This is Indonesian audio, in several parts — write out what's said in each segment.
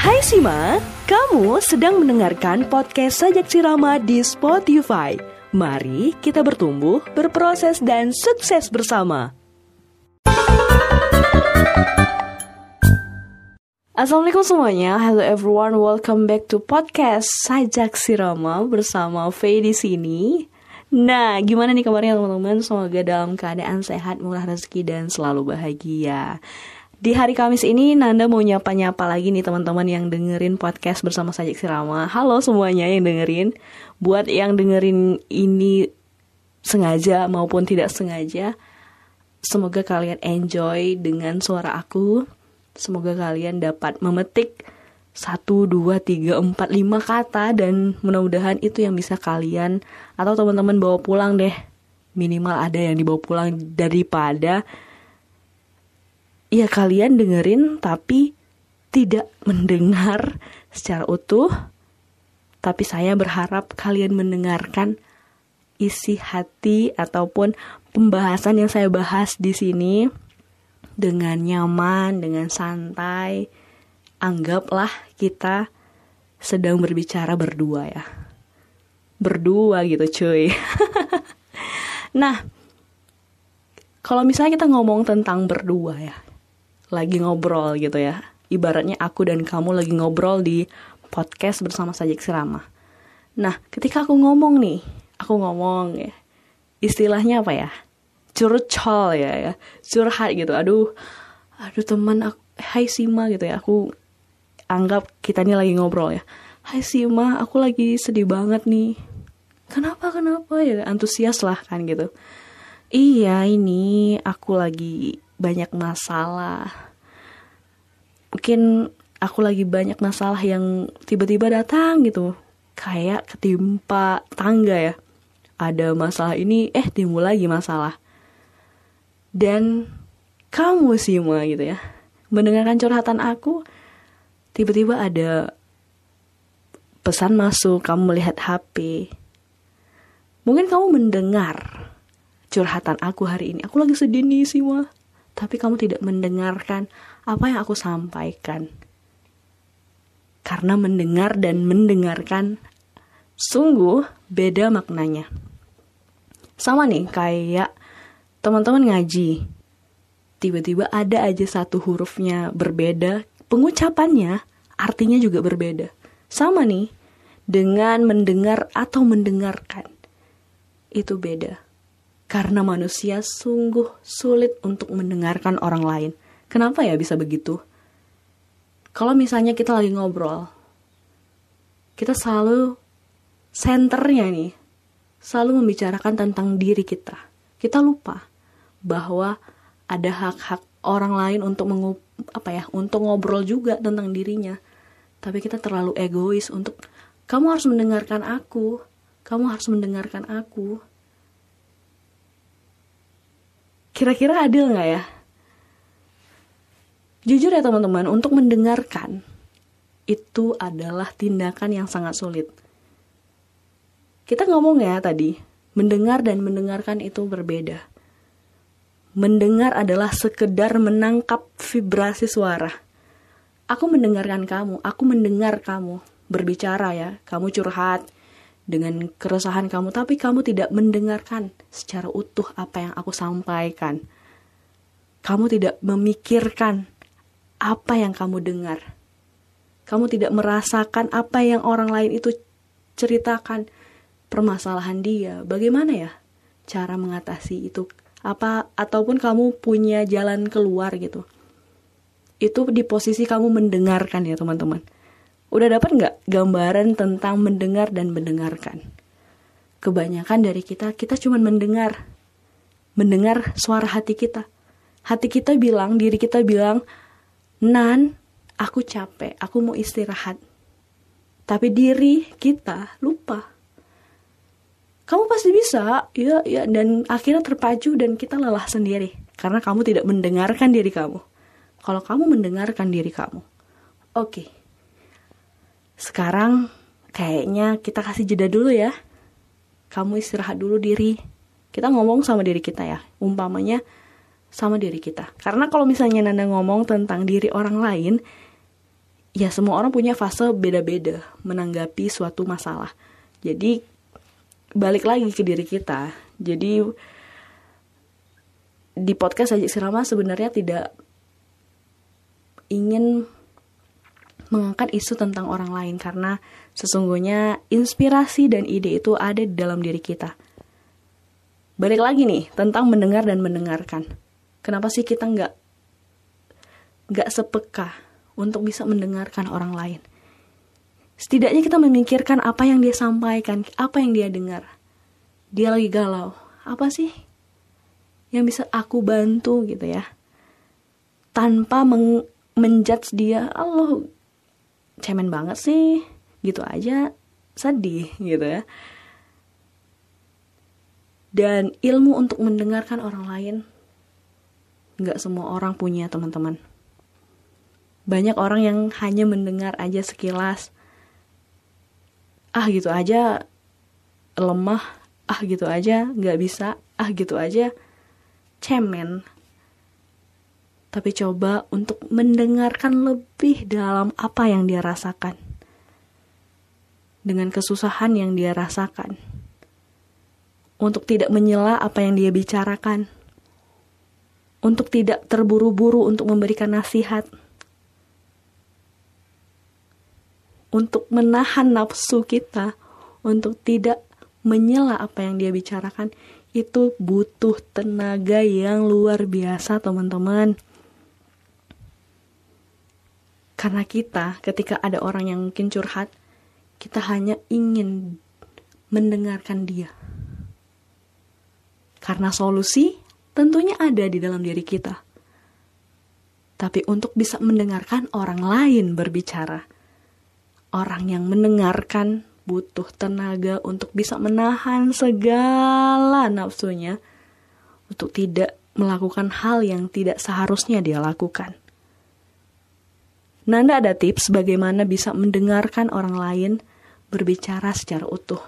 Hai Sima, kamu sedang mendengarkan podcast Sajak Sirama di Spotify. Mari kita bertumbuh, berproses, dan sukses bersama. Assalamualaikum semuanya, hello everyone, welcome back to podcast Sajak Sirama bersama Faye di sini. Nah, gimana nih kabarnya teman-teman? Semoga dalam keadaan sehat, murah rezeki, dan selalu bahagia. Di hari Kamis ini Nanda mau nyapa-nyapa lagi nih teman-teman yang dengerin podcast bersama Sajik Sirama. Halo semuanya yang dengerin. Buat yang dengerin ini sengaja maupun tidak sengaja, semoga kalian enjoy dengan suara aku. Semoga kalian dapat memetik 1, 2, 3, 4, 5 kata dan mudah-mudahan itu yang bisa kalian atau teman-teman bawa pulang deh. Minimal ada yang dibawa pulang daripada ya kalian dengerin tapi tidak mendengar secara utuh. Tapi saya berharap kalian mendengarkan isi hati ataupun pembahasan yang saya bahas di sini dengan nyaman, dengan santai. Anggaplah kita sedang berbicara berdua ya. Berdua gitu cuy. nah, kalau misalnya kita ngomong tentang berdua ya, lagi ngobrol gitu ya. Ibaratnya aku dan kamu lagi ngobrol di podcast bersama Sajik Sirama. Nah, ketika aku ngomong nih, aku ngomong ya, istilahnya apa ya? Curcol ya, ya, curhat gitu. Aduh, aduh teman aku, Hai Sima gitu ya, aku anggap kita ini lagi ngobrol ya. Hai Sima, aku lagi sedih banget nih. Kenapa, kenapa ya? Antusias lah kan gitu. Iya, ini aku lagi banyak masalah. Mungkin aku lagi banyak masalah yang tiba-tiba datang gitu. Kayak ketimpa tangga ya. Ada masalah ini, eh timbul lagi masalah. Dan kamu sih Ma gitu ya. Mendengarkan curhatan aku, tiba-tiba ada pesan masuk, kamu melihat HP. Mungkin kamu mendengar curhatan aku hari ini. Aku lagi sedih nih sih, Ma tapi kamu tidak mendengarkan apa yang aku sampaikan. Karena mendengar dan mendengarkan sungguh beda maknanya. Sama nih kayak teman-teman ngaji. Tiba-tiba ada aja satu hurufnya berbeda, pengucapannya artinya juga berbeda. Sama nih dengan mendengar atau mendengarkan. Itu beda karena manusia sungguh sulit untuk mendengarkan orang lain. Kenapa ya bisa begitu? Kalau misalnya kita lagi ngobrol, kita selalu senternya nih, selalu membicarakan tentang diri kita. Kita lupa bahwa ada hak-hak orang lain untuk mengup, apa ya, untuk ngobrol juga tentang dirinya. Tapi kita terlalu egois untuk kamu harus mendengarkan aku, kamu harus mendengarkan aku Kira-kira adil nggak ya? Jujur ya teman-teman, untuk mendengarkan itu adalah tindakan yang sangat sulit. Kita ngomong ya tadi, mendengar dan mendengarkan itu berbeda. Mendengar adalah sekedar menangkap vibrasi suara. Aku mendengarkan kamu, aku mendengar kamu berbicara ya, kamu curhat, dengan keresahan kamu, tapi kamu tidak mendengarkan secara utuh apa yang aku sampaikan. Kamu tidak memikirkan apa yang kamu dengar. Kamu tidak merasakan apa yang orang lain itu ceritakan permasalahan dia. Bagaimana ya cara mengatasi itu? Apa ataupun kamu punya jalan keluar gitu? Itu di posisi kamu mendengarkan ya teman-teman Udah dapat nggak gambaran tentang mendengar dan mendengarkan? Kebanyakan dari kita, kita cuma mendengar. Mendengar suara hati kita. Hati kita bilang, diri kita bilang, Nan, aku capek, aku mau istirahat. Tapi diri kita lupa. Kamu pasti bisa, ya, ya, dan akhirnya terpacu dan kita lelah sendiri karena kamu tidak mendengarkan diri kamu. Kalau kamu mendengarkan diri kamu, oke, okay, sekarang kayaknya kita kasih jeda dulu ya. Kamu istirahat dulu diri. Kita ngomong sama diri kita ya. Umpamanya sama diri kita. Karena kalau misalnya Nanda ngomong tentang diri orang lain, ya semua orang punya fase beda-beda menanggapi suatu masalah. Jadi balik lagi ke diri kita. Jadi di podcast Ajik Sirama sebenarnya tidak ingin mengangkat isu tentang orang lain karena sesungguhnya inspirasi dan ide itu ada di dalam diri kita. Balik lagi nih tentang mendengar dan mendengarkan. Kenapa sih kita nggak nggak sepeka untuk bisa mendengarkan orang lain? Setidaknya kita memikirkan apa yang dia sampaikan, apa yang dia dengar. Dia lagi galau. Apa sih yang bisa aku bantu gitu ya? Tanpa meng menjudge dia, Allah cemen banget sih. Gitu aja. Sedih gitu ya. Dan ilmu untuk mendengarkan orang lain. Nggak semua orang punya teman-teman. Banyak orang yang hanya mendengar aja sekilas. Ah gitu aja. Lemah. Ah gitu aja. Nggak bisa. Ah gitu aja. Cemen tapi coba untuk mendengarkan lebih dalam apa yang dia rasakan. Dengan kesusahan yang dia rasakan. Untuk tidak menyela apa yang dia bicarakan. Untuk tidak terburu-buru untuk memberikan nasihat. Untuk menahan nafsu kita. Untuk tidak menyela apa yang dia bicarakan. Itu butuh tenaga yang luar biasa teman-teman karena kita ketika ada orang yang mungkin curhat, kita hanya ingin mendengarkan dia. Karena solusi tentunya ada di dalam diri kita. Tapi untuk bisa mendengarkan orang lain berbicara, orang yang mendengarkan butuh tenaga untuk bisa menahan segala nafsunya untuk tidak melakukan hal yang tidak seharusnya dia lakukan. Nanda ada tips bagaimana bisa mendengarkan orang lain berbicara secara utuh.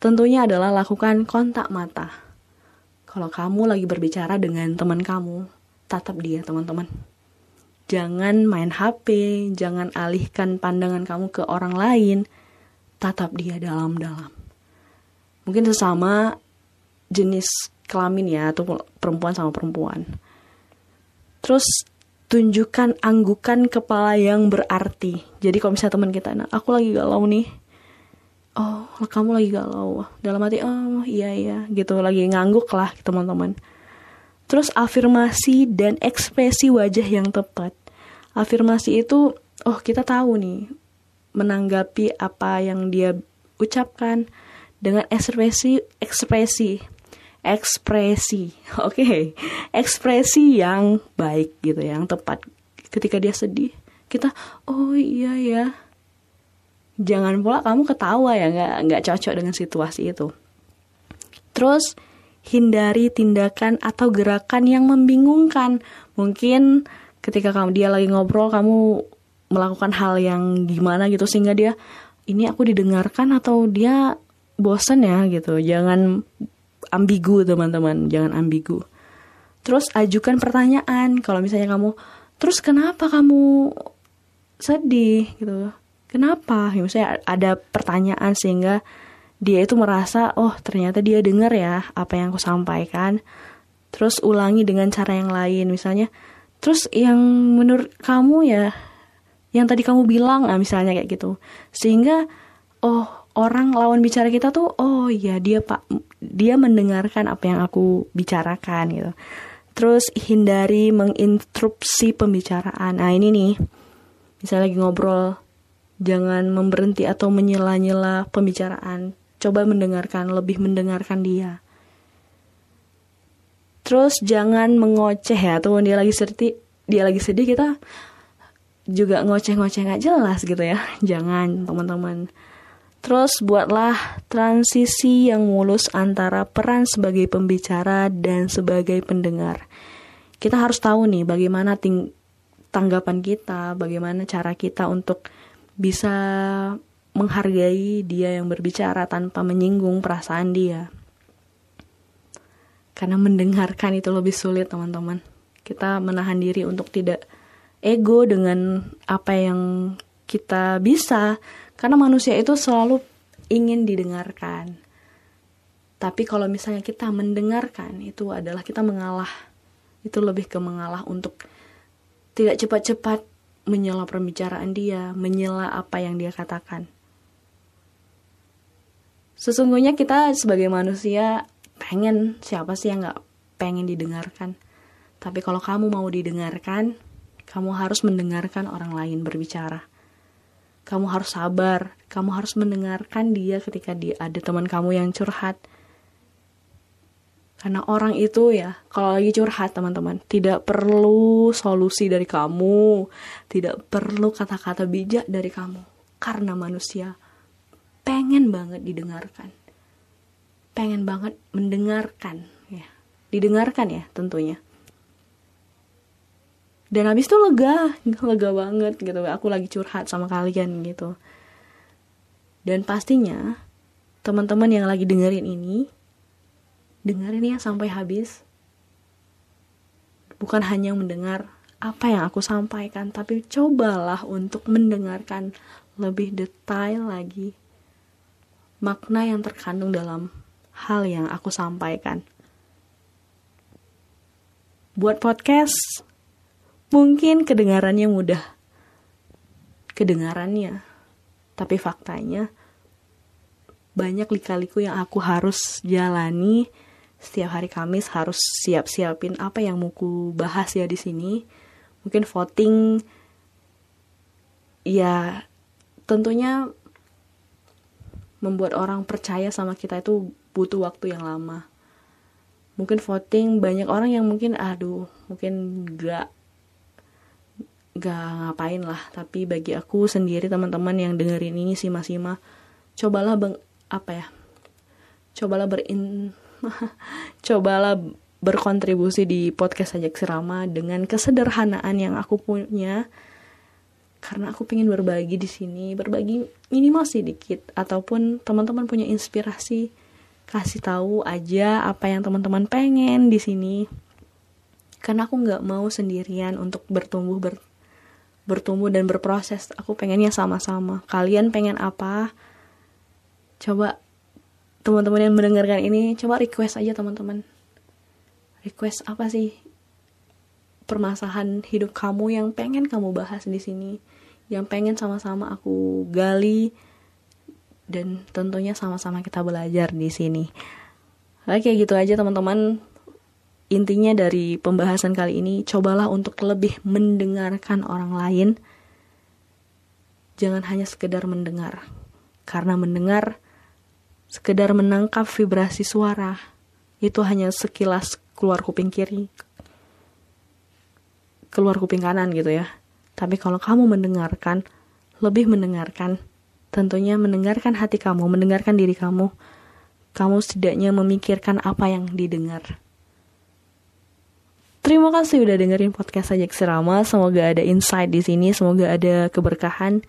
Tentunya adalah lakukan kontak mata. Kalau kamu lagi berbicara dengan teman kamu, tatap dia teman-teman. Jangan main HP, jangan alihkan pandangan kamu ke orang lain, tatap dia dalam-dalam. Mungkin sesama jenis kelamin ya, atau perempuan sama perempuan. Terus tunjukkan anggukan kepala yang berarti. Jadi kalau misalnya teman kita, nah aku lagi galau nih. Oh, kamu lagi galau. Dalam hati, oh iya iya, gitu lagi ngangguk lah teman-teman. Terus afirmasi dan ekspresi wajah yang tepat. Afirmasi itu, oh kita tahu nih, menanggapi apa yang dia ucapkan dengan ekspresi ekspresi ekspresi, oke, okay. ekspresi yang baik gitu, yang tepat. Ketika dia sedih, kita, oh iya ya, jangan pula kamu ketawa ya, nggak nggak cocok dengan situasi itu. Terus hindari tindakan atau gerakan yang membingungkan. Mungkin ketika kamu dia lagi ngobrol, kamu melakukan hal yang gimana gitu sehingga dia ini aku didengarkan atau dia bosan ya gitu. Jangan ambigu teman-teman. Jangan ambigu. Terus ajukan pertanyaan. Kalau misalnya kamu terus kenapa kamu sedih? Gitu. Kenapa? Ya, misalnya ada pertanyaan sehingga dia itu merasa oh ternyata dia dengar ya apa yang aku sampaikan. Terus ulangi dengan cara yang lain. Misalnya terus yang menurut kamu ya yang tadi kamu bilang nah misalnya kayak gitu. Sehingga oh orang lawan bicara kita tuh oh iya dia pak dia mendengarkan apa yang aku bicarakan gitu. Terus hindari menginterupsi pembicaraan. Nah ini nih, misalnya lagi ngobrol, jangan memberhenti atau menyela-nyela pembicaraan. Coba mendengarkan, lebih mendengarkan dia. Terus jangan mengoceh ya, tuh dia lagi sedih, dia lagi sedih kita juga ngoceh-ngoceh nggak jelas gitu ya. Jangan teman-teman. Terus buatlah transisi yang mulus antara peran sebagai pembicara dan sebagai pendengar. Kita harus tahu nih bagaimana ting tanggapan kita, bagaimana cara kita untuk bisa menghargai dia yang berbicara tanpa menyinggung perasaan dia. Karena mendengarkan itu lebih sulit, teman-teman. Kita menahan diri untuk tidak ego dengan apa yang kita bisa karena manusia itu selalu ingin didengarkan tapi kalau misalnya kita mendengarkan itu adalah kita mengalah itu lebih ke mengalah untuk tidak cepat-cepat menyela pembicaraan dia, menyela apa yang dia katakan. Sesungguhnya kita sebagai manusia pengen siapa sih yang gak pengen didengarkan. Tapi kalau kamu mau didengarkan, kamu harus mendengarkan orang lain berbicara. Kamu harus sabar, kamu harus mendengarkan dia ketika dia ada teman kamu yang curhat. Karena orang itu ya, kalau lagi curhat teman-teman, tidak perlu solusi dari kamu, tidak perlu kata-kata bijak dari kamu. Karena manusia pengen banget didengarkan. Pengen banget mendengarkan ya. Didengarkan ya tentunya dan habis itu lega lega banget gitu. Aku lagi curhat sama kalian gitu. Dan pastinya teman-teman yang lagi dengerin ini dengerin ya sampai habis. Bukan hanya mendengar apa yang aku sampaikan tapi cobalah untuk mendengarkan lebih detail lagi makna yang terkandung dalam hal yang aku sampaikan. Buat podcast Mungkin kedengarannya mudah. Kedengarannya. Tapi faktanya banyak lika-liku yang aku harus jalani setiap hari Kamis harus siap-siapin apa yang mau ku bahas ya di sini. Mungkin voting ya tentunya membuat orang percaya sama kita itu butuh waktu yang lama. Mungkin voting banyak orang yang mungkin aduh, mungkin gak gak ngapain lah. Tapi bagi aku sendiri teman-teman yang dengerin ini sih masih mah cobalah bang apa ya cobalah berin cobalah berkontribusi di podcast sajak sirama dengan kesederhanaan yang aku punya. Karena aku pengen berbagi di sini berbagi minimal sedikit ataupun teman-teman punya inspirasi. Kasih tahu aja apa yang teman-teman pengen di sini. Karena aku nggak mau sendirian untuk bertumbuh ber bertumbuh dan berproses. Aku pengennya sama-sama. Kalian pengen apa? Coba teman-teman yang mendengarkan ini coba request aja teman-teman. Request apa sih permasalahan hidup kamu yang pengen kamu bahas di sini? Yang pengen sama-sama aku gali dan tentunya sama-sama kita belajar di sini. Oke gitu aja teman-teman intinya dari pembahasan kali ini cobalah untuk lebih mendengarkan orang lain. Jangan hanya sekedar mendengar. Karena mendengar sekedar menangkap vibrasi suara itu hanya sekilas keluar kuping kiri keluar kuping kanan gitu ya. Tapi kalau kamu mendengarkan lebih mendengarkan tentunya mendengarkan hati kamu mendengarkan diri kamu kamu setidaknya memikirkan apa yang didengar Terima kasih udah dengerin podcast Sajak Serama. Semoga ada insight di sini, semoga ada keberkahan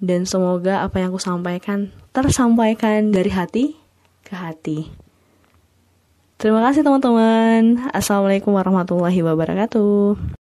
dan semoga apa yang aku sampaikan tersampaikan dari hati ke hati. Terima kasih teman-teman. Assalamualaikum warahmatullahi wabarakatuh.